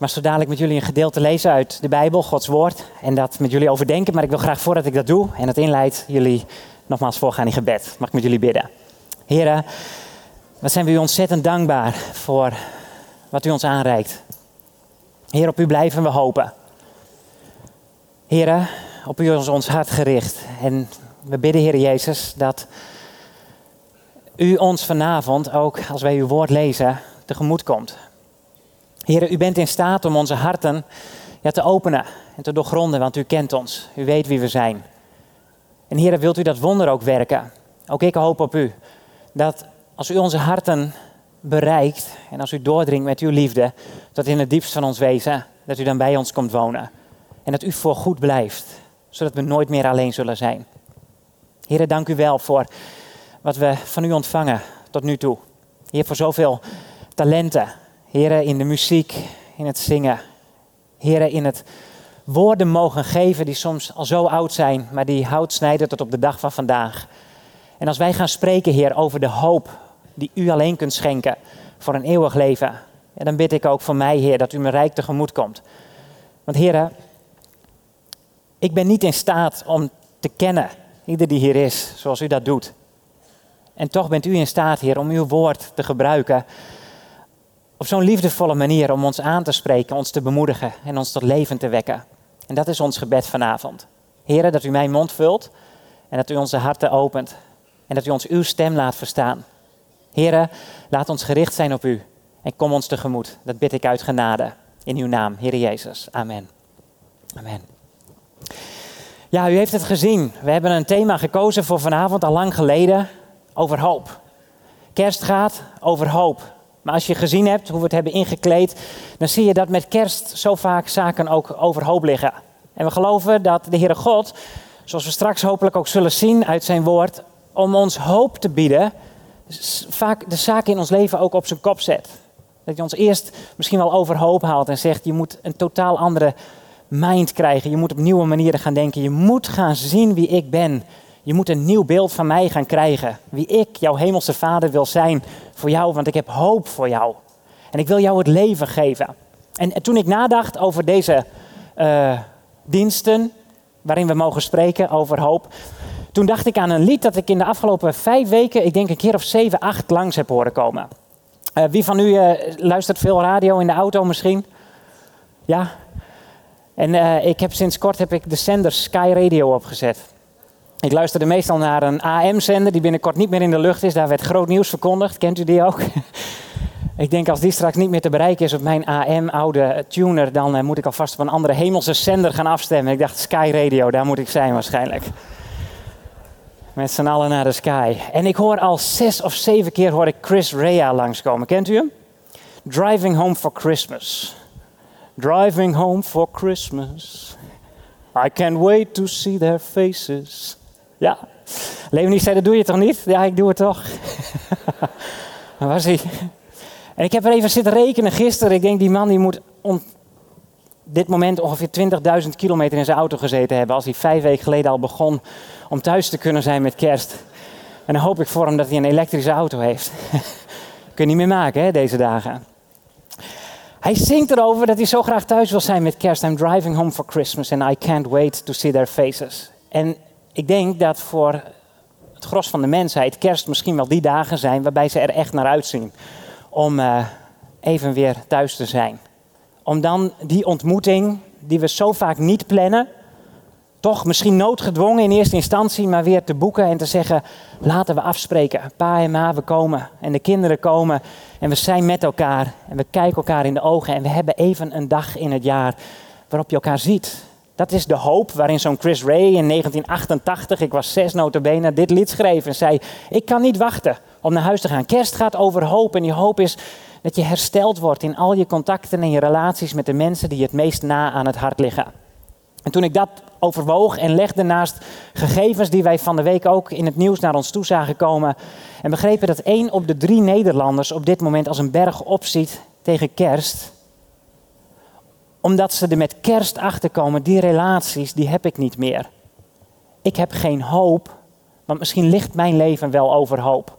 mag zo dadelijk met jullie een gedeelte lezen uit de Bijbel, Gods Woord. En dat met jullie overdenken. Maar ik wil graag voordat ik dat doe en het inleid, jullie nogmaals voorgaan in gebed. Mag ik met jullie bidden? Heren, wat zijn we u ontzettend dankbaar voor wat u ons aanreikt. Heer, op u blijven we hopen. Heren, op u is ons hart gericht. En we bidden, Heer Jezus, dat u ons vanavond ook, als wij uw woord lezen, tegemoet komt. Heer, u bent in staat om onze harten te openen en te doorgronden, want u kent ons. U weet wie we zijn. En Heer, wilt u dat wonder ook werken? Ook ik hoop op u. Dat als u onze harten bereikt en als u doordringt met uw liefde tot in het diepst van ons wezen, dat u dan bij ons komt wonen. En dat u voor goed blijft, zodat we nooit meer alleen zullen zijn. Heer, dank u wel voor wat we van u ontvangen tot nu toe. Heer, voor zoveel talenten. Heer, in de muziek, in het zingen. Heer, in het woorden mogen geven die soms al zo oud zijn, maar die hout snijden tot op de dag van vandaag. En als wij gaan spreken, Heer, over de hoop die u alleen kunt schenken voor een eeuwig leven, en dan bid ik ook voor mij, Heer, dat u me rijk tegemoet komt. Want Heer, ik ben niet in staat om te kennen, ieder die hier is, zoals u dat doet. En toch bent u in staat, Heer, om uw woord te gebruiken op zo'n liefdevolle manier om ons aan te spreken, ons te bemoedigen en ons tot leven te wekken. En dat is ons gebed vanavond. Heer, dat u mijn mond vult en dat u onze harten opent en dat u ons uw stem laat verstaan. Heer, laat ons gericht zijn op u en kom ons tegemoet. Dat bid ik uit genade. In uw naam, Heer Jezus. Amen. Amen. Ja, u heeft het gezien. We hebben een thema gekozen voor vanavond, al lang geleden, over hoop. Kerst gaat over hoop. Maar als je gezien hebt hoe we het hebben ingekleed, dan zie je dat met kerst zo vaak zaken ook over hoop liggen. En we geloven dat de Heere God, zoals we straks hopelijk ook zullen zien uit zijn woord, om ons hoop te bieden, vaak de zaken in ons leven ook op zijn kop zet. Dat je ons eerst misschien wel overhoop haalt en zegt: je moet een totaal andere mind krijgen. Je moet op nieuwe manieren gaan denken. Je moet gaan zien wie ik ben. Je moet een nieuw beeld van mij gaan krijgen. Wie ik, jouw hemelse vader, wil zijn voor jou, want ik heb hoop voor jou. En ik wil jou het leven geven. En, toen ik nadacht over deze uh, diensten, waarin we mogen spreken over hoop, toen dacht ik aan een lied dat ik in de afgelopen vijf weken, ik denk een keer of zeven, acht langs heb horen komen. Uh, wie van u uh, luistert veel radio in de auto misschien? Ja? En ik heb sinds kort heb ik de zender Sky Radio opgezet. Ik luisterde meestal naar een AM-zender die binnenkort niet meer in de lucht is. Daar werd groot nieuws verkondigd. Kent u die ook? ik denk als die straks niet meer te bereiken is op mijn AM-oude tuner, dan moet ik alvast op een andere hemelse zender gaan afstemmen. Ik dacht Sky Radio, daar moet ik zijn waarschijnlijk. Met z'n allen naar de sky. En ik hoor al zes of zeven keer hoor ik Chris Rea langskomen. Kent u hem? Driving Home for Christmas. Driving home for Christmas. I can't wait to see their faces. Ja. Leonie zei, dat doe je toch niet? Ja, ik doe het toch. Waar was hij? En ik heb er even zitten rekenen gisteren. Ik denk, die man die moet om dit moment ongeveer 20.000 kilometer in zijn auto gezeten hebben. Als hij vijf weken geleden al begon om thuis te kunnen zijn met kerst. En dan hoop ik voor hem dat hij een elektrische auto heeft. Kun je niet meer maken, hè, deze dagen. Hij zingt erover dat hij zo graag thuis wil zijn met kerst. I'm driving home for Christmas and I can't wait to see their faces. En ik denk dat voor het gros van de mensheid kerst misschien wel die dagen zijn waarbij ze er echt naar uitzien. Om uh, even weer thuis te zijn. Om dan die ontmoeting die we zo vaak niet plannen, toch misschien noodgedwongen in eerste instantie, maar weer te boeken en te zeggen: laten we afspreken. Pa en ma, we komen. En de kinderen komen. En we zijn met elkaar. En we kijken elkaar in de ogen. En we hebben even een dag in het jaar waarop je elkaar ziet. Dat is de hoop waarin zo'n Chris Ray in 1988, ik was zes notabene, dit lied schreef en zei: Ik kan niet wachten om naar huis te gaan. Kerst gaat over hoop. En die hoop is dat je hersteld wordt in al je contacten en je relaties met de mensen die je het meest na aan het hart liggen. En toen ik dat overwoog en legde naast gegevens die wij van de week ook in het nieuws naar ons toe zagen komen. En begrepen dat één op de drie Nederlanders op dit moment als een berg opziet tegen kerst. Omdat ze er met kerst achter komen, die relaties, die heb ik niet meer. Ik heb geen hoop, want misschien ligt mijn leven wel over hoop.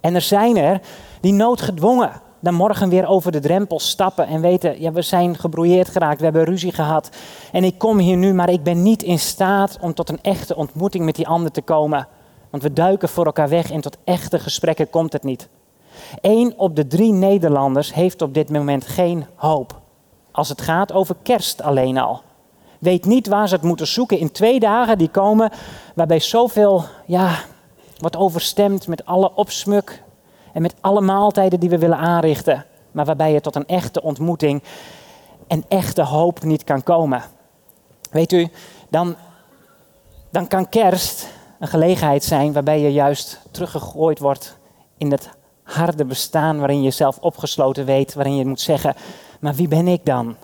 En er zijn er die noodgedwongen dan morgen weer over de drempel stappen en weten, ja, we zijn gebroeierd geraakt, we hebben ruzie gehad. En ik kom hier nu, maar ik ben niet in staat om tot een echte ontmoeting met die ander te komen. Want we duiken voor elkaar weg en tot echte gesprekken komt het niet. Eén op de drie Nederlanders heeft op dit moment geen hoop. Als het gaat over kerst alleen al. Weet niet waar ze het moeten zoeken in twee dagen die komen, waarbij zoveel ja, wordt overstemd met alle opsmuk en met alle maaltijden die we willen aanrichten. Maar waarbij je tot een echte ontmoeting en echte hoop niet kan komen. Weet u, dan, dan kan kerst een gelegenheid zijn waarbij je juist teruggegooid wordt in het harde bestaan waarin je jezelf opgesloten weet, waarin je moet zeggen, maar wie ben ik dan?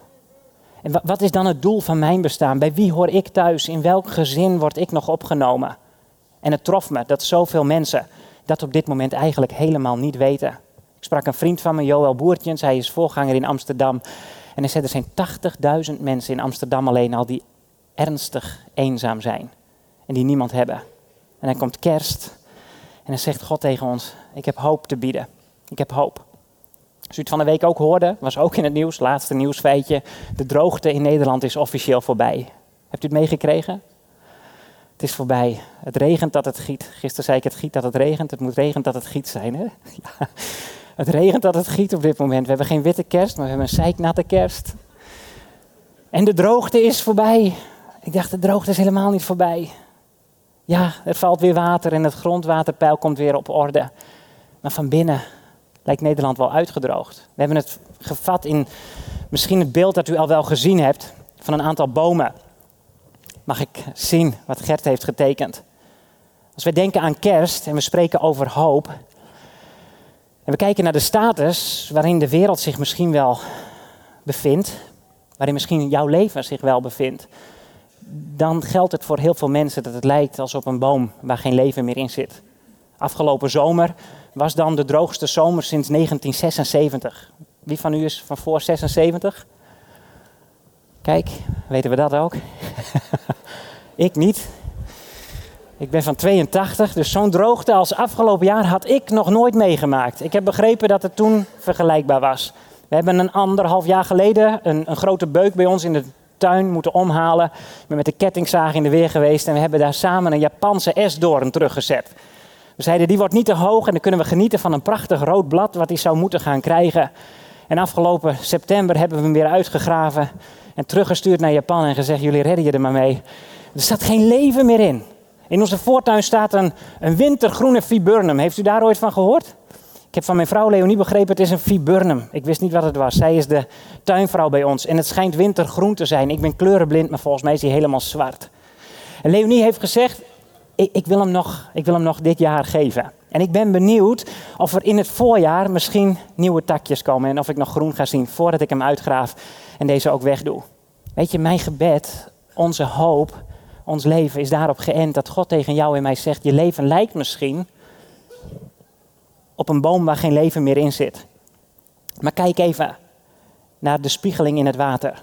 En wat is dan het doel van mijn bestaan? Bij wie hoor ik thuis? In welk gezin word ik nog opgenomen? En het trof me dat zoveel mensen dat op dit moment eigenlijk helemaal niet weten. Ik sprak een vriend van me, Joël Boertjens, hij is voorganger in Amsterdam. En hij zei, er zijn 80.000 mensen in Amsterdam alleen al die ernstig eenzaam zijn. En die niemand hebben. En dan komt kerst en dan zegt God tegen ons, ik heb hoop te bieden. Ik heb hoop. U het van de week ook hoorde, was ook in het nieuws, laatste nieuwsfeitje, de droogte in Nederland is officieel voorbij. Hebt u het meegekregen? Het is voorbij. Het regent dat het giet. Gisteren zei ik het giet dat het regent. Het moet regent dat het giet zijn. Hè? Ja. Het regent dat het giet op dit moment. We hebben geen witte kerst, maar we hebben een zeiknatte kerst. En de droogte is voorbij. Ik dacht, de droogte is helemaal niet voorbij. Ja, er valt weer water en het grondwaterpeil komt weer op orde. Maar van binnen lijkt Nederland wel uitgedroogd. We hebben het gevat in misschien het beeld dat u al wel gezien hebt van een aantal bomen. Mag ik zien wat Gert heeft getekend? Als we denken aan kerst en we spreken over hoop. En we kijken naar de status waarin de wereld zich misschien wel bevindt. Waarin misschien jouw leven zich wel bevindt. Dan geldt het voor heel veel mensen dat het lijkt als op een boom waar geen leven meer in zit. Afgelopen zomer was dan de droogste zomer sinds 1976. Wie van u is van voor 76? Kijk, weten we dat ook? ik niet. Ik ben van 82, dus zo'n droogte als afgelopen jaar had ik nog nooit meegemaakt. Ik heb begrepen dat het toen vergelijkbaar was. We hebben een anderhalf jaar geleden een, een grote beuk bij ons in de tuin moeten omhalen. Ik ben met de kettingzaag in de weer geweest en we hebben daar samen een Japanse esdoorn teruggezet. We zeiden, die wordt niet te hoog en dan kunnen we genieten van een prachtig rood blad wat hij zou moeten gaan krijgen. En afgelopen september hebben we hem weer uitgegraven en teruggestuurd naar Japan en gezegd, jullie redden je er maar mee. Er staat geen leven meer in. In onze voortuin staat een, een wintergroene viburnum. Heeft u daar ooit van gehoord? Ik heb van mijn vrouw Leonie begrepen, het is een viburnum. Ik wist niet wat het was. Zij is de tuinvrouw bij ons. En het schijnt wintergroen te zijn. Ik ben kleurenblind, maar volgens mij is hij helemaal zwart. En Leonie heeft gezegd, ik, ik, wil hem nog, ik wil hem nog dit jaar geven. En ik ben benieuwd of er in het voorjaar misschien nieuwe takjes komen. En of ik nog groen ga zien voordat ik hem uitgraaf en deze ook wegdoe. Weet je, mijn gebed, onze hoop, ons leven is daarop geënt dat God tegen jou en mij zegt: Je leven lijkt misschien op een boom waar geen leven meer in zit. Maar kijk even naar de spiegeling in het water.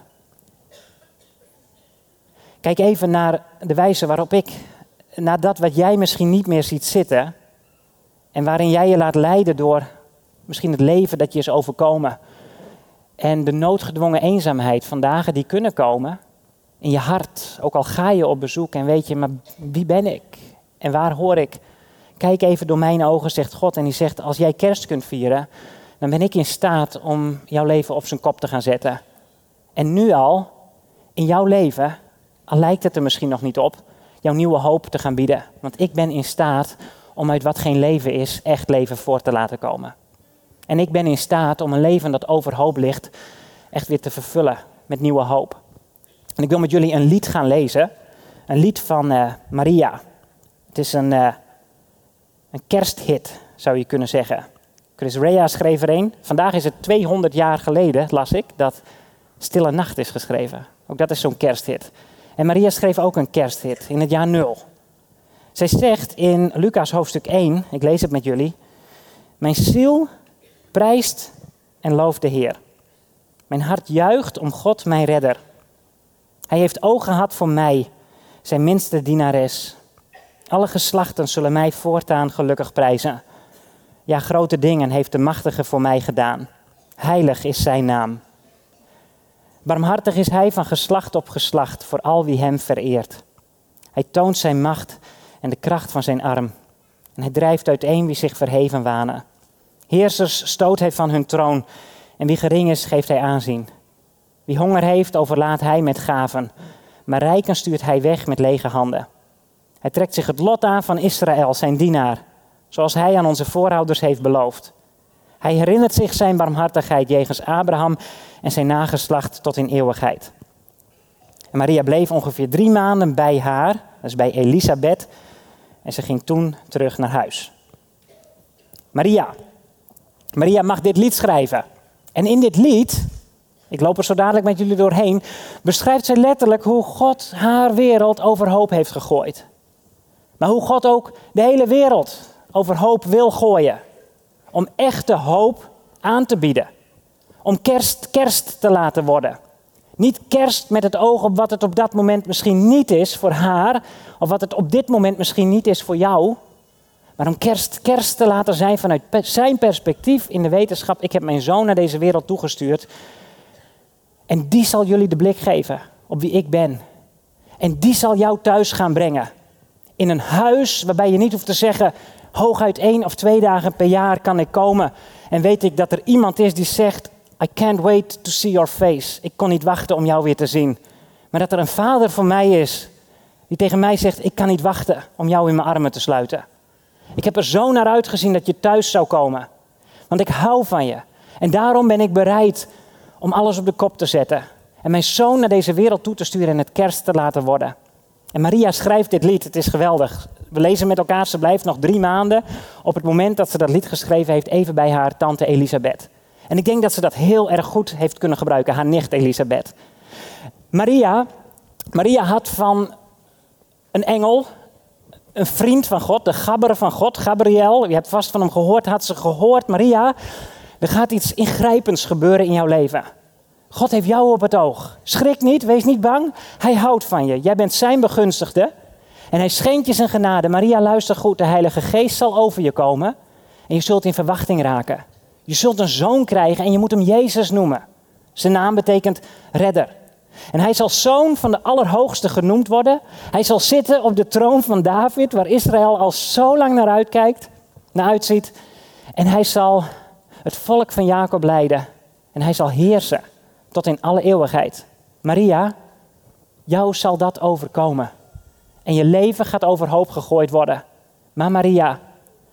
Kijk even naar de wijze waarop ik, naar dat wat jij misschien niet meer ziet zitten, en waarin jij je laat leiden door misschien het leven dat je is overkomen. En de noodgedwongen eenzaamheid van dagen die kunnen komen in je hart. Ook al ga je op bezoek en weet je, maar wie ben ik? En waar hoor ik? Kijk even door mijn ogen, zegt God. En die zegt, als jij kerst kunt vieren, dan ben ik in staat om jouw leven op zijn kop te gaan zetten. En nu al, in jouw leven, al lijkt het er misschien nog niet op, jouw nieuwe hoop te gaan bieden. Want ik ben in staat om uit wat geen leven is, echt leven voor te laten komen. En ik ben in staat om een leven dat overhoop ligt, echt weer te vervullen met nieuwe hoop. En ik wil met jullie een lied gaan lezen. Een lied van uh, Maria. Het is een, uh, een kersthit, zou je kunnen zeggen. Chris Rea schreef er een. Vandaag is het 200 jaar geleden, las ik, dat Stille Nacht is geschreven. Ook dat is zo'n kersthit. En Maria schreef ook een kersthit in het jaar nul. Zij zegt in Lucas hoofdstuk 1, ik lees het met jullie. Mijn ziel prijst en looft de Heer. Mijn hart juicht om God, mijn redder. Hij heeft ogen gehad voor mij, zijn minste dienares. Alle geslachten zullen mij voortaan gelukkig prijzen. Ja, grote dingen heeft de machtige voor mij gedaan. Heilig is zijn naam. Barmhartig is hij van geslacht op geslacht voor al wie hem vereert. Hij toont zijn macht en de kracht van zijn arm. En hij drijft uiteen wie zich verheven wanen. Heersers stoot hij van hun troon en wie gering is, geeft hij aanzien. Wie honger heeft, overlaat hij met gaven, maar rijken stuurt hij weg met lege handen. Hij trekt zich het lot aan van Israël, zijn dienaar, zoals hij aan onze voorouders heeft beloofd. Hij herinnert zich zijn barmhartigheid jegens Abraham en zijn nageslacht tot in eeuwigheid. En Maria bleef ongeveer drie maanden bij haar, is bij Elisabeth, en ze ging toen terug naar huis. Maria. Maria mag dit lied schrijven. En in dit lied, ik loop er zo dadelijk met jullie doorheen, beschrijft ze letterlijk hoe God haar wereld overhoop heeft gegooid. Maar hoe God ook de hele wereld overhoop wil gooien. Om echte hoop aan te bieden. Om kerst kerst te laten worden. Niet kerst met het oog op wat het op dat moment misschien niet is voor haar, of wat het op dit moment misschien niet is voor jou, maar om kerst kerst te laten zijn vanuit zijn perspectief in de wetenschap. Ik heb mijn zoon naar deze wereld toegestuurd en die zal jullie de blik geven op wie ik ben. En die zal jou thuis gaan brengen. In een huis waarbij je niet hoeft te zeggen, hooguit één of twee dagen per jaar kan ik komen. En weet ik dat er iemand is die zegt, I can't wait to see your face. Ik kon niet wachten om jou weer te zien. Maar dat er een vader voor mij is die tegen mij zegt, ik kan niet wachten om jou in mijn armen te sluiten. Ik heb er zo naar uitgezien dat je thuis zou komen. Want ik hou van je. En daarom ben ik bereid om alles op de kop te zetten. En mijn zoon naar deze wereld toe te sturen en het kerst te laten worden. En Maria schrijft dit lied. Het is geweldig. We lezen met elkaar. Ze blijft nog drie maanden op het moment dat ze dat lied geschreven heeft, even bij haar tante Elisabeth. En ik denk dat ze dat heel erg goed heeft kunnen gebruiken, haar nicht Elisabeth. Maria, Maria had van een engel, een vriend van God, de gabber van God, Gabriel. Je hebt vast van hem gehoord, had ze gehoord. Maria, er gaat iets ingrijpends gebeuren in jouw leven. God heeft jou op het oog. Schrik niet, wees niet bang. Hij houdt van je. Jij bent zijn begunstigde. En hij schenkt je zijn genade. Maria, luister goed. De Heilige Geest zal over je komen. En je zult in verwachting raken. Je zult een zoon krijgen en je moet hem Jezus noemen. Zijn naam betekent redder. En hij zal zoon van de Allerhoogste genoemd worden. Hij zal zitten op de troon van David, waar Israël al zo lang naar uitkijkt, naar uitziet. En hij zal het volk van Jacob leiden. En hij zal heersen tot in alle eeuwigheid. Maria, jou zal dat overkomen. En je leven gaat overhoop gegooid worden. Maar Maria,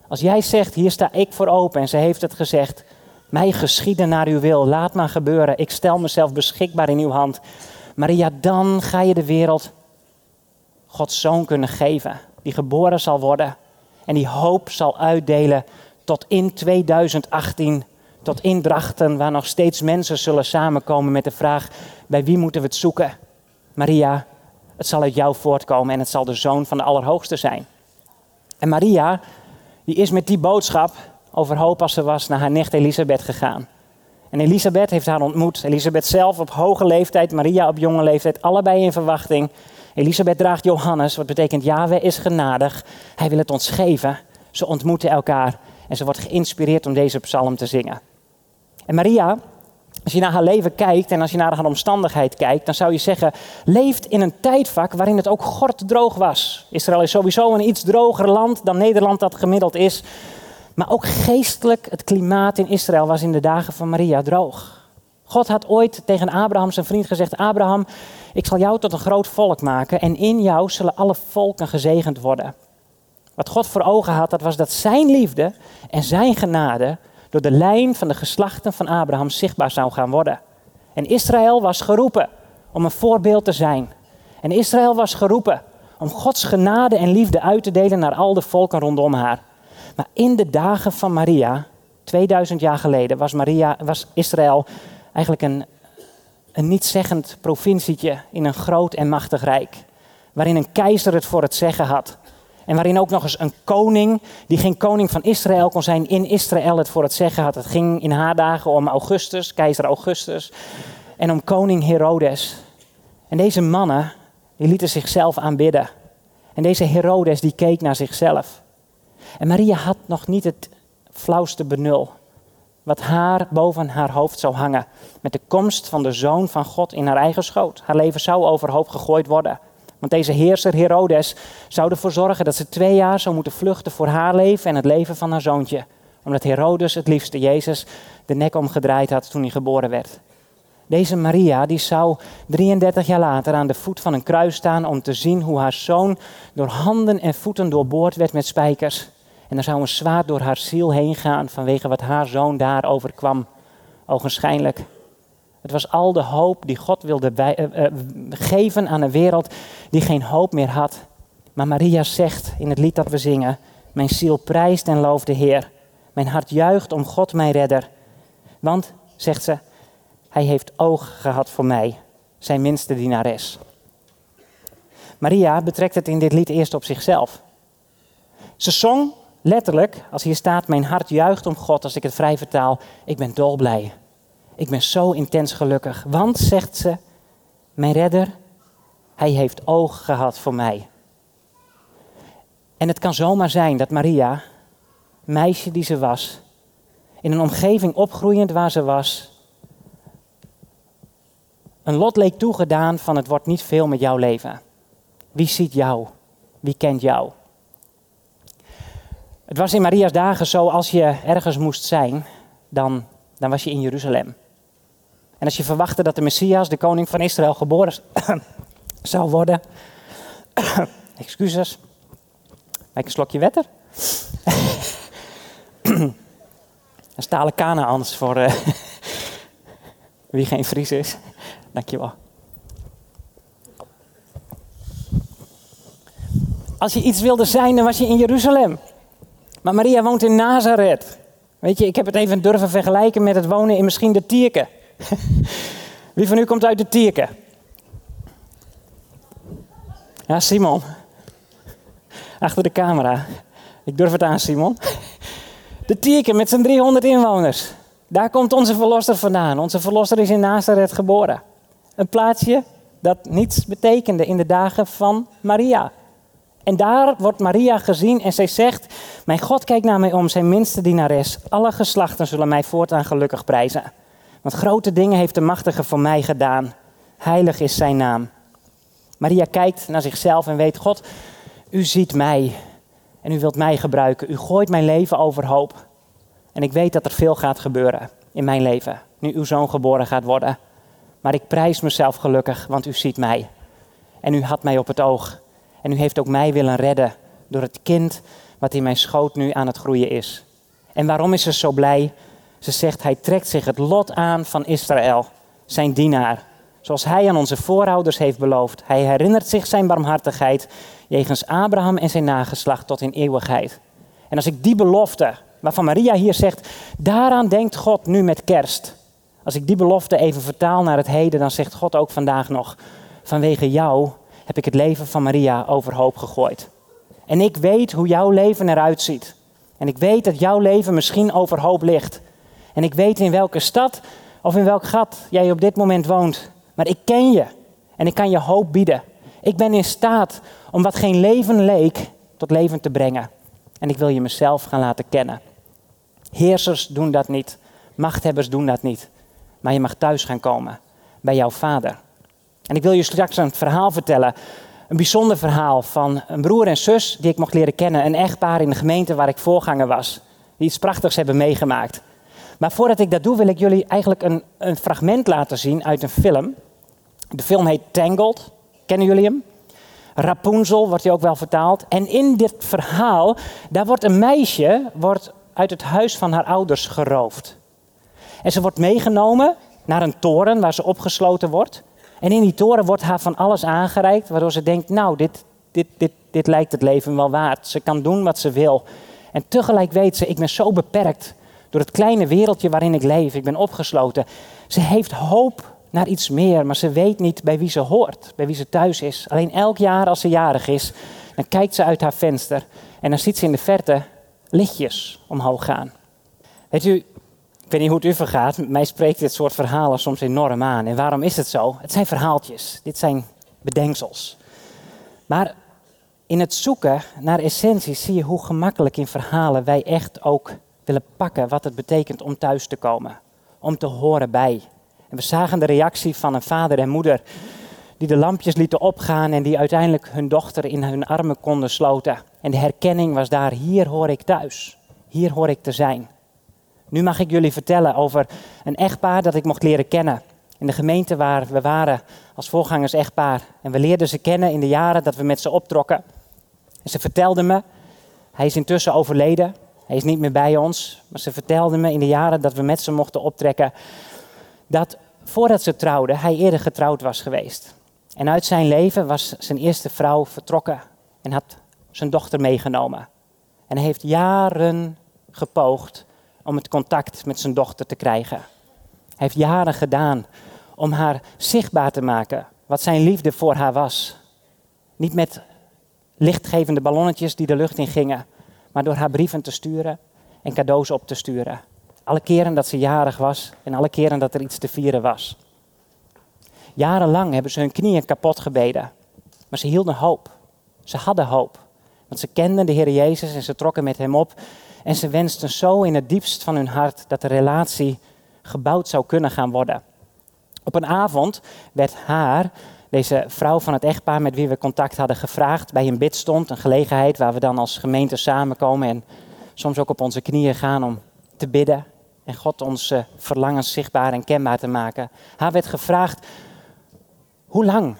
als jij zegt, hier sta ik voor open, en ze heeft het gezegd, mij geschieden naar uw wil, laat maar gebeuren, ik stel mezelf beschikbaar in uw hand. Maria, dan ga je de wereld Gods zoon kunnen geven, die geboren zal worden en die hoop zal uitdelen tot in 2018, tot in Drachten, waar nog steeds mensen zullen samenkomen met de vraag, bij wie moeten we het zoeken? Maria, het zal uit jou voortkomen en het zal de zoon van de Allerhoogste zijn. En Maria, die is met die boodschap over hoop als ze was naar haar nicht Elisabeth gegaan. En Elisabeth heeft haar ontmoet. Elisabeth zelf op hoge leeftijd, Maria op jonge leeftijd, allebei in verwachting. Elisabeth draagt Johannes, wat betekent Yahweh is genadig. Hij wil het ons geven. Ze ontmoeten elkaar en ze wordt geïnspireerd om deze psalm te zingen. En Maria, als je naar haar leven kijkt en als je naar haar omstandigheid kijkt, dan zou je zeggen, leeft in een tijdvak waarin het ook droog was. Israël is sowieso een iets droger land dan Nederland dat gemiddeld is. Maar ook geestelijk, het klimaat in Israël was in de dagen van Maria droog. God had ooit tegen Abraham, zijn vriend, gezegd: Abraham, ik zal jou tot een groot volk maken en in jou zullen alle volken gezegend worden. Wat God voor ogen had, dat was dat zijn liefde en zijn genade door de lijn van de geslachten van Abraham zichtbaar zou gaan worden. En Israël was geroepen om een voorbeeld te zijn. En Israël was geroepen om Gods genade en liefde uit te delen naar al de volken rondom haar. Maar in de dagen van Maria, 2000 jaar geleden, was, Maria, was Israël eigenlijk een, een nietszeggend provincietje in een groot en machtig rijk. Waarin een keizer het voor het zeggen had. En waarin ook nog eens een koning, die geen koning van Israël kon zijn, in Israël het voor het zeggen had. Het ging in haar dagen om Augustus, keizer Augustus, en om koning Herodes. En deze mannen, die lieten zichzelf aanbidden. En deze Herodes, die keek naar zichzelf. En Maria had nog niet het flauwste benul wat haar boven haar hoofd zou hangen. Met de komst van de zoon van God in haar eigen schoot. Haar leven zou overhoop gegooid worden. Want deze heerser Herodes zou ervoor zorgen dat ze twee jaar zou moeten vluchten voor haar leven en het leven van haar zoontje. Omdat Herodes het liefste Jezus de nek omgedraaid had toen hij geboren werd. Deze Maria die zou 33 jaar later aan de voet van een kruis staan om te zien hoe haar zoon door handen en voeten doorboord werd met spijkers. En er zou een zwaard door haar ziel heen gaan vanwege wat haar zoon daar overkwam. Ogenschijnlijk. Het was al de hoop die God wilde uh, uh, geven aan een wereld die geen hoop meer had. Maar Maria zegt in het lied dat we zingen: Mijn ziel prijst en looft de Heer. Mijn hart juicht om God, mijn redder. Want, zegt ze, hij heeft oog gehad voor mij, zijn minste dienares. Maria betrekt het in dit lied eerst op zichzelf. Ze zong letterlijk, als hier staat, mijn hart juicht om God, als ik het vrij vertaal, ik ben dolblij. Ik ben zo intens gelukkig, want, zegt ze, mijn redder, hij heeft oog gehad voor mij. En het kan zomaar zijn dat Maria, meisje die ze was, in een omgeving opgroeiend waar ze was, een lot leek toegedaan van het wordt niet veel met jouw leven. Wie ziet jou? Wie kent jou? Het was in Maria's dagen zo, als je ergens moest zijn, dan, dan was je in Jeruzalem. En als je verwachtte dat de Messias, de koning van Israël, geboren zou worden. Excuses. Maak een slokje wetter. een stalen Kanaans voor uh, wie geen Fries is. Dankjewel. Als je iets wilde zijn, dan was je in Jeruzalem. Maar Maria woont in Nazareth. Weet je, ik heb het even durven vergelijken met het wonen in misschien de Tierke. Wie van u komt uit de Tierke? Ja, Simon. Achter de camera. Ik durf het aan, Simon. De Tierke met zijn 300 inwoners. Daar komt onze verlosser vandaan. Onze verlosser is in Nazareth geboren. Een plaatsje dat niets betekende in de dagen van Maria. En daar wordt Maria gezien en zij zegt: Mijn God kijkt naar mij om, zijn minste dienares. Alle geslachten zullen mij voortaan gelukkig prijzen. Want grote dingen heeft de Machtige voor mij gedaan. Heilig is zijn naam. Maria kijkt naar zichzelf en weet: God, u ziet mij en u wilt mij gebruiken. U gooit mijn leven overhoop. En ik weet dat er veel gaat gebeuren in mijn leven, nu uw zoon geboren gaat worden. Maar ik prijs mezelf gelukkig, want u ziet mij. En u had mij op het oog. En u heeft ook mij willen redden door het kind wat in mijn schoot nu aan het groeien is. En waarom is ze zo blij? Ze zegt, hij trekt zich het lot aan van Israël, zijn dienaar. Zoals hij aan onze voorouders heeft beloofd. Hij herinnert zich zijn barmhartigheid jegens Abraham en zijn nageslacht tot in eeuwigheid. En als ik die belofte, waarvan Maria hier zegt, daaraan denkt God nu met kerst. Als ik die belofte even vertaal naar het heden, dan zegt God ook vandaag nog: Vanwege jou heb ik het leven van Maria overhoop gegooid. En ik weet hoe jouw leven eruit ziet. En ik weet dat jouw leven misschien overhoop ligt. En ik weet in welke stad of in welk gat jij op dit moment woont. Maar ik ken je en ik kan je hoop bieden. Ik ben in staat om wat geen leven leek tot leven te brengen. En ik wil je mezelf gaan laten kennen. Heersers doen dat niet. Machthebbers doen dat niet maar je mag thuis gaan komen bij jouw vader. En ik wil je straks een verhaal vertellen. Een bijzonder verhaal van een broer en zus die ik mocht leren kennen. Een echtpaar in de gemeente waar ik voorganger was. Die iets prachtigs hebben meegemaakt. Maar voordat ik dat doe, wil ik jullie eigenlijk een, een fragment laten zien uit een film. De film heet Tangled. Kennen jullie hem? Rapunzel wordt hij ook wel vertaald. En in dit verhaal, daar wordt een meisje wordt uit het huis van haar ouders geroofd. En ze wordt meegenomen naar een toren waar ze opgesloten wordt. En in die toren wordt haar van alles aangereikt, waardoor ze denkt, nou, dit, dit, dit, dit lijkt het leven wel waard. Ze kan doen wat ze wil. En tegelijk weet ze, ik ben zo beperkt door het kleine wereldje waarin ik leef. Ik ben opgesloten. Ze heeft hoop naar iets meer, maar ze weet niet bij wie ze hoort, bij wie ze thuis is. Alleen elk jaar als ze jarig is, dan kijkt ze uit haar venster en dan ziet ze in de verte lichtjes omhoog gaan. Weet u, ik weet niet hoe het u vergaat, mij spreekt dit soort verhalen soms enorm aan. En waarom is het zo? Het zijn verhaaltjes, dit zijn bedenksels. Maar in het zoeken naar essenties zie je hoe gemakkelijk in verhalen wij echt ook willen pakken wat het betekent om thuis te komen, om te horen bij. En we zagen de reactie van een vader en moeder die de lampjes lieten opgaan en die uiteindelijk hun dochter in hun armen konden sloten. En de herkenning was daar, hier hoor ik thuis, hier hoor ik te zijn. Nu mag ik jullie vertellen over een echtpaar dat ik mocht leren kennen. In de gemeente waar we waren als voorgangers echtpaar. En we leerden ze kennen in de jaren dat we met ze optrokken. En ze vertelden me, hij is intussen overleden, hij is niet meer bij ons. Maar ze vertelden me in de jaren dat we met ze mochten optrekken, dat voordat ze trouwden, hij eerder getrouwd was geweest. En uit zijn leven was zijn eerste vrouw vertrokken en had zijn dochter meegenomen. En hij heeft jaren gepoogd om het contact met zijn dochter te krijgen. Hij heeft jaren gedaan om haar zichtbaar te maken wat zijn liefde voor haar was. Niet met lichtgevende ballonnetjes die de lucht in gingen, maar door haar brieven te sturen en cadeaus op te sturen. Alle keren dat ze jarig was en alle keren dat er iets te vieren was. Jarenlang hebben ze hun knieën kapot gebeden, maar ze hielden hoop. Ze hadden hoop, want ze kenden de Heer Jezus en ze trokken met Hem op. En ze wensten zo in het diepst van hun hart dat de relatie gebouwd zou kunnen gaan worden. Op een avond werd haar, deze vrouw van het echtpaar met wie we contact hadden, gevraagd bij een bidstond, een gelegenheid waar we dan als gemeente samenkomen en soms ook op onze knieën gaan om te bidden en God onze verlangens zichtbaar en kenbaar te maken. Haar werd gevraagd, hoe lang?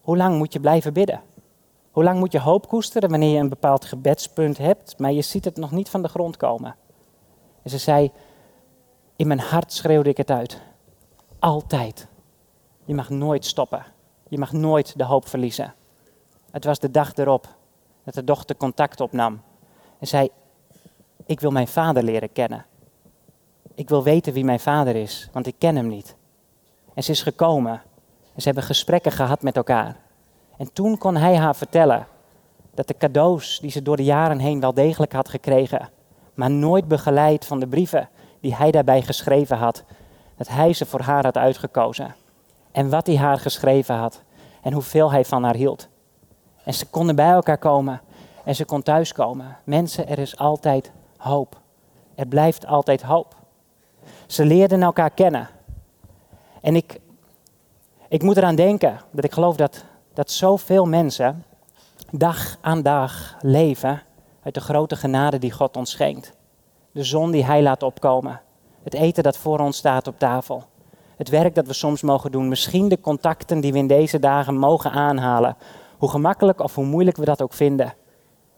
Hoe lang moet je blijven bidden? Hoe lang moet je hoop koesteren wanneer je een bepaald gebedspunt hebt, maar je ziet het nog niet van de grond komen? En ze zei, in mijn hart schreeuwde ik het uit. Altijd. Je mag nooit stoppen. Je mag nooit de hoop verliezen. Het was de dag erop dat de dochter contact opnam en zei: Ik wil mijn vader leren kennen. Ik wil weten wie mijn vader is, want ik ken hem niet. En ze is gekomen en ze hebben gesprekken gehad met elkaar. En toen kon hij haar vertellen dat de cadeaus die ze door de jaren heen wel degelijk had gekregen, maar nooit begeleid van de brieven die hij daarbij geschreven had, dat hij ze voor haar had uitgekozen. En wat hij haar geschreven had en hoeveel hij van haar hield. En ze konden bij elkaar komen en ze kon thuiskomen. Mensen, er is altijd hoop. Er blijft altijd hoop. Ze leerden elkaar kennen. En ik, ik moet eraan denken dat ik geloof dat, dat zoveel mensen dag aan dag leven uit de grote genade die God ons schenkt. De zon die Hij laat opkomen. Het eten dat voor ons staat op tafel. Het werk dat we soms mogen doen. Misschien de contacten die we in deze dagen mogen aanhalen. Hoe gemakkelijk of hoe moeilijk we dat ook vinden.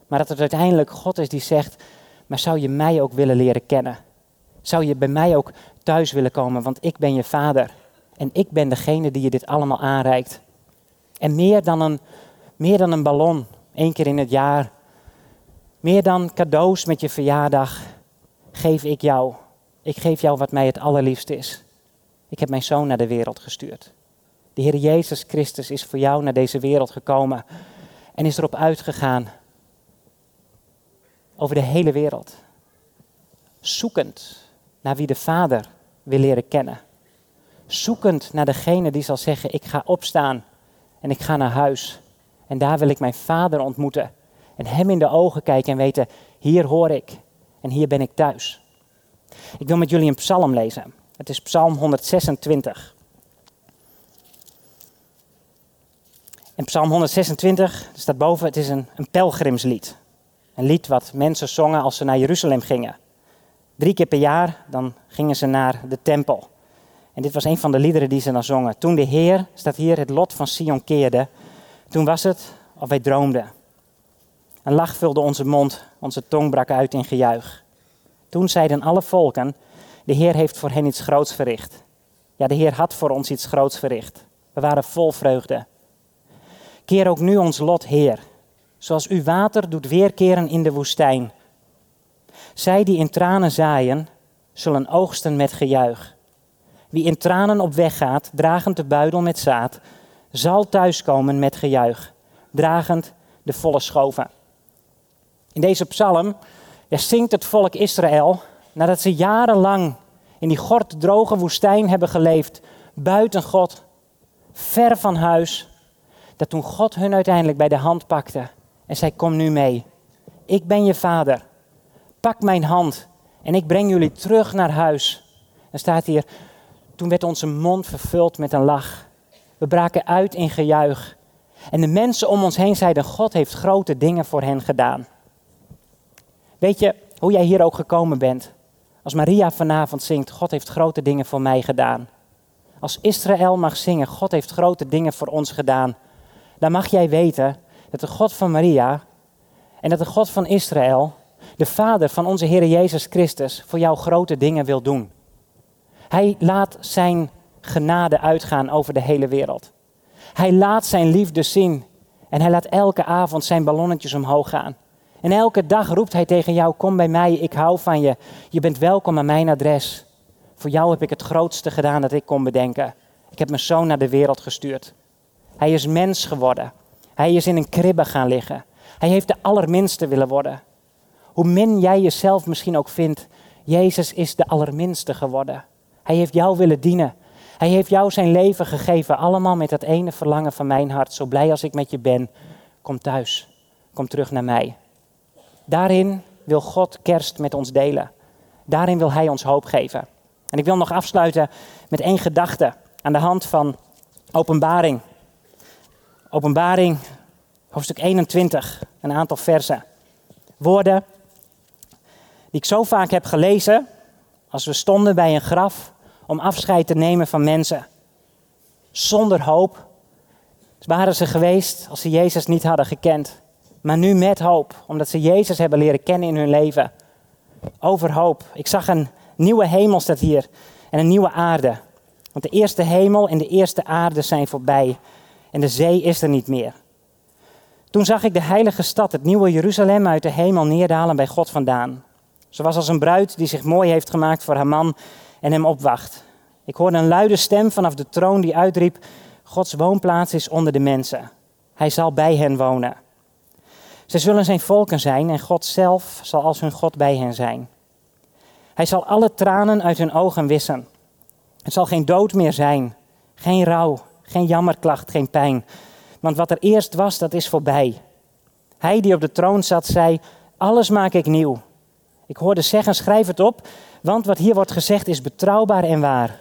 Maar dat het uiteindelijk God is die zegt: Maar zou je mij ook willen leren kennen? Zou je bij mij ook thuis willen komen? Want ik ben je vader. En ik ben degene die je dit allemaal aanreikt. En meer dan een, meer dan een ballon, één keer in het jaar. Meer dan cadeaus met je verjaardag, geef ik jou. Ik geef jou wat mij het allerliefst is. Ik heb mijn zoon naar de wereld gestuurd. De Heer Jezus Christus is voor jou naar deze wereld gekomen en is erop uitgegaan over de hele wereld. Zoekend naar wie de Vader wil leren kennen. Zoekend naar degene die zal zeggen: Ik ga opstaan en ik ga naar huis. En daar wil ik mijn Vader ontmoeten. En Hem in de ogen kijken en weten: Hier hoor ik en hier ben ik thuis. Ik wil met jullie een psalm lezen. Het is Psalm 126. En Psalm 126 staat boven: het is een, een pelgrimslied. Een lied wat mensen zongen als ze naar Jeruzalem gingen. Drie keer per jaar dan gingen ze naar de tempel. En dit was een van de liederen die ze dan zongen. Toen de Heer, staat hier, het lot van Sion keerde, toen was het of wij droomden. Een lach vulde onze mond, onze tong brak uit in gejuich. Toen zeiden alle volken, de Heer heeft voor hen iets groots verricht. Ja, de Heer had voor ons iets groots verricht. We waren vol vreugde. Keer ook nu ons lot, Heer, zoals uw water doet weerkeren in de woestijn. Zij die in tranen zaaien, zullen oogsten met gejuich. Wie in tranen op weg gaat, dragend de buidel met zaad, zal thuiskomen met gejuich, dragend de volle schoven. In deze psalm zingt het volk Israël, nadat ze jarenlang in die droge woestijn hebben geleefd, buiten God, ver van huis, dat toen God hun uiteindelijk bij de hand pakte en zei: Kom nu mee. Ik ben je vader. Pak mijn hand En ik breng jullie terug naar huis. Dan staat hier, toen werd onze mond vervuld met een lach. We braken uit in gejuich. En de mensen om ons heen zeiden, God heeft grote dingen voor hen gedaan. Weet je hoe jij hier ook gekomen bent? Als Maria vanavond zingt, God heeft grote dingen voor mij gedaan. Als Israël mag zingen, God heeft grote dingen voor ons gedaan. Dan mag jij weten dat de God van Maria en dat de God van Israël, de Vader van onze Heer Jezus Christus, voor jou grote dingen wil doen. Hij laat zijn genade uitgaan over de hele wereld. Hij laat zijn liefde zien en hij laat elke avond zijn ballonnetjes omhoog gaan. En elke dag roept hij tegen jou: Kom bij mij, ik hou van je. Je bent welkom aan mijn adres. Voor jou heb ik het grootste gedaan dat ik kon bedenken. Ik heb mijn zoon naar de wereld gestuurd. Hij is mens geworden. Hij is in een kribbe gaan liggen. Hij heeft de allerminste willen worden. Hoe min jij jezelf misschien ook vindt, Jezus is de allerminste geworden. Hij heeft jou willen dienen. Hij heeft jou zijn leven gegeven, allemaal met dat ene verlangen van mijn hart. Zo blij als ik met je ben, kom thuis. Kom terug naar mij. Daarin wil God kerst met ons delen. Daarin wil Hij ons hoop geven. En ik wil nog afsluiten met één gedachte aan de hand van Openbaring. Openbaring, hoofdstuk 21, een aantal versen. Woorden die ik zo vaak heb gelezen als we stonden bij een graf om afscheid te nemen van mensen. Zonder hoop waren ze geweest als ze Jezus niet hadden gekend. Maar nu met hoop, omdat ze Jezus hebben leren kennen in hun leven. Over hoop. Ik zag een nieuwe hemel staat hier en een nieuwe aarde. Want de eerste hemel en de eerste aarde zijn voorbij en de zee is er niet meer. Toen zag ik de heilige stad, het nieuwe Jeruzalem, uit de hemel neerdalen bij God vandaan. Ze was als een bruid die zich mooi heeft gemaakt voor haar man en hem opwacht. Ik hoorde een luide stem vanaf de troon die uitriep: Gods woonplaats is onder de mensen. Hij zal bij hen wonen. Ze zullen zijn volken zijn en God zelf zal als hun God bij hen zijn. Hij zal alle tranen uit hun ogen wissen. Het zal geen dood meer zijn, geen rouw, geen jammerklacht, geen pijn. Want wat er eerst was, dat is voorbij. Hij die op de troon zat, zei: Alles maak ik nieuw. Ik hoorde zeggen: Schrijf het op, want wat hier wordt gezegd is betrouwbaar en waar.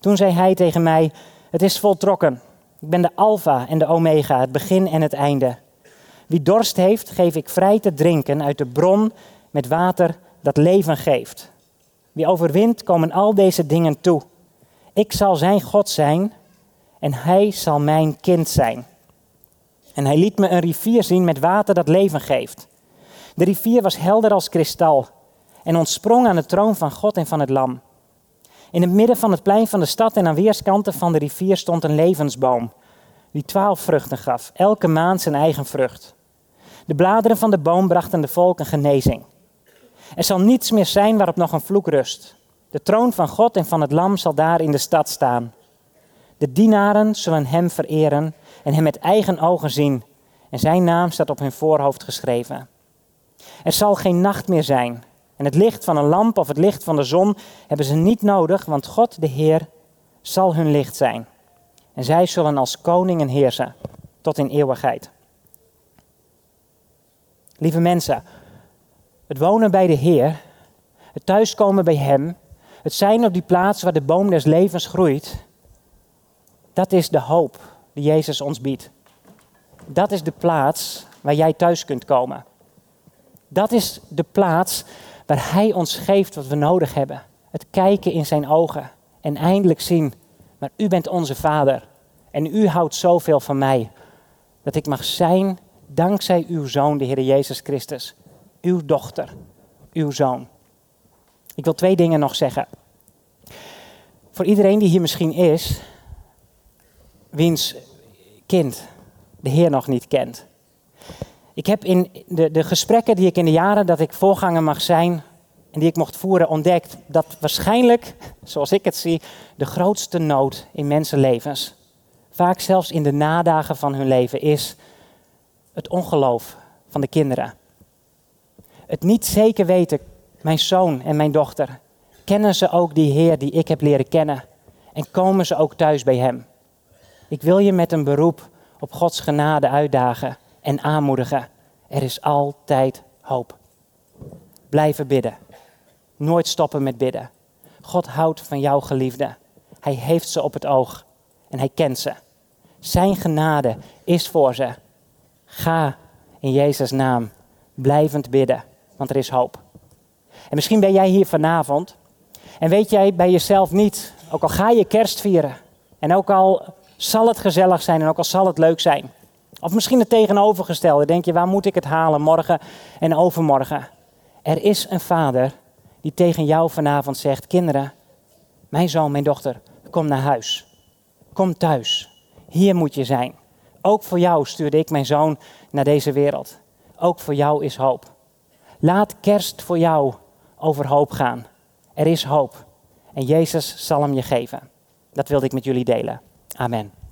Toen zei hij tegen mij: Het is voltrokken. Ik ben de Alpha en de Omega, het begin en het einde. Wie dorst heeft, geef ik vrij te drinken uit de bron met water dat leven geeft. Wie overwint, komen al deze dingen toe. Ik zal zijn God zijn en hij zal mijn kind zijn. En hij liet me een rivier zien met water dat leven geeft. De rivier was helder als kristal en ontsprong aan de troon van God en van het Lam. In het midden van het plein van de stad en aan weerskanten van de rivier stond een levensboom, die twaalf vruchten gaf, elke maand zijn eigen vrucht. De bladeren van de boom brachten de volken genezing. Er zal niets meer zijn waarop nog een vloek rust. De troon van God en van het Lam zal daar in de stad staan. De dienaren zullen hem vereren en hem met eigen ogen zien. En zijn naam staat op hun voorhoofd geschreven. Er zal geen nacht meer zijn. En het licht van een lamp of het licht van de zon hebben ze niet nodig, want God, de Heer, zal hun licht zijn. En zij zullen als koningen heersen tot in eeuwigheid. Lieve mensen, het wonen bij de Heer, het thuiskomen bij Hem, het zijn op die plaats waar de boom des levens groeit, dat is de hoop die Jezus ons biedt. Dat is de plaats waar jij thuis kunt komen. Dat is de plaats waar Hij ons geeft wat we nodig hebben. Het kijken in Zijn ogen en eindelijk zien, maar U bent onze Vader en U houdt zoveel van mij, dat ik mag zijn dankzij Uw Zoon, de Heer Jezus Christus, Uw dochter, Uw Zoon. Ik wil twee dingen nog zeggen. Voor iedereen die hier misschien is, wiens kind de Heer nog niet kent. Ik heb in de, de gesprekken die ik in de jaren dat ik voorganger mag zijn die ik mocht voeren ontdekt dat waarschijnlijk, zoals ik het zie, de grootste nood in mensenlevens, vaak zelfs in de nadagen van hun leven, is het ongeloof van de kinderen. Het niet zeker weten, mijn zoon en mijn dochter, kennen ze ook die Heer die ik heb leren kennen en komen ze ook thuis bij Hem. Ik wil je met een beroep op Gods genade uitdagen en aanmoedigen. Er is altijd hoop. Blijven bidden. Nooit stoppen met bidden. God houdt van jouw geliefde. Hij heeft ze op het oog en hij kent ze. Zijn genade is voor ze. Ga in Jezus' naam blijvend bidden, want er is hoop. En misschien ben jij hier vanavond en weet jij bij jezelf niet, ook al ga je kerst vieren en ook al zal het gezellig zijn en ook al zal het leuk zijn. Of misschien het tegenovergestelde, denk je, waar moet ik het halen morgen en overmorgen? Er is een vader die tegen jou vanavond zegt, kinderen, mijn zoon, mijn dochter, kom naar huis. Kom thuis. Hier moet je zijn. Ook voor jou stuurde ik mijn zoon naar deze wereld. Ook voor jou is hoop. Laat kerst voor jou over hoop gaan. Er is hoop. En Jezus zal hem je geven. Dat wilde ik met jullie delen. Amen.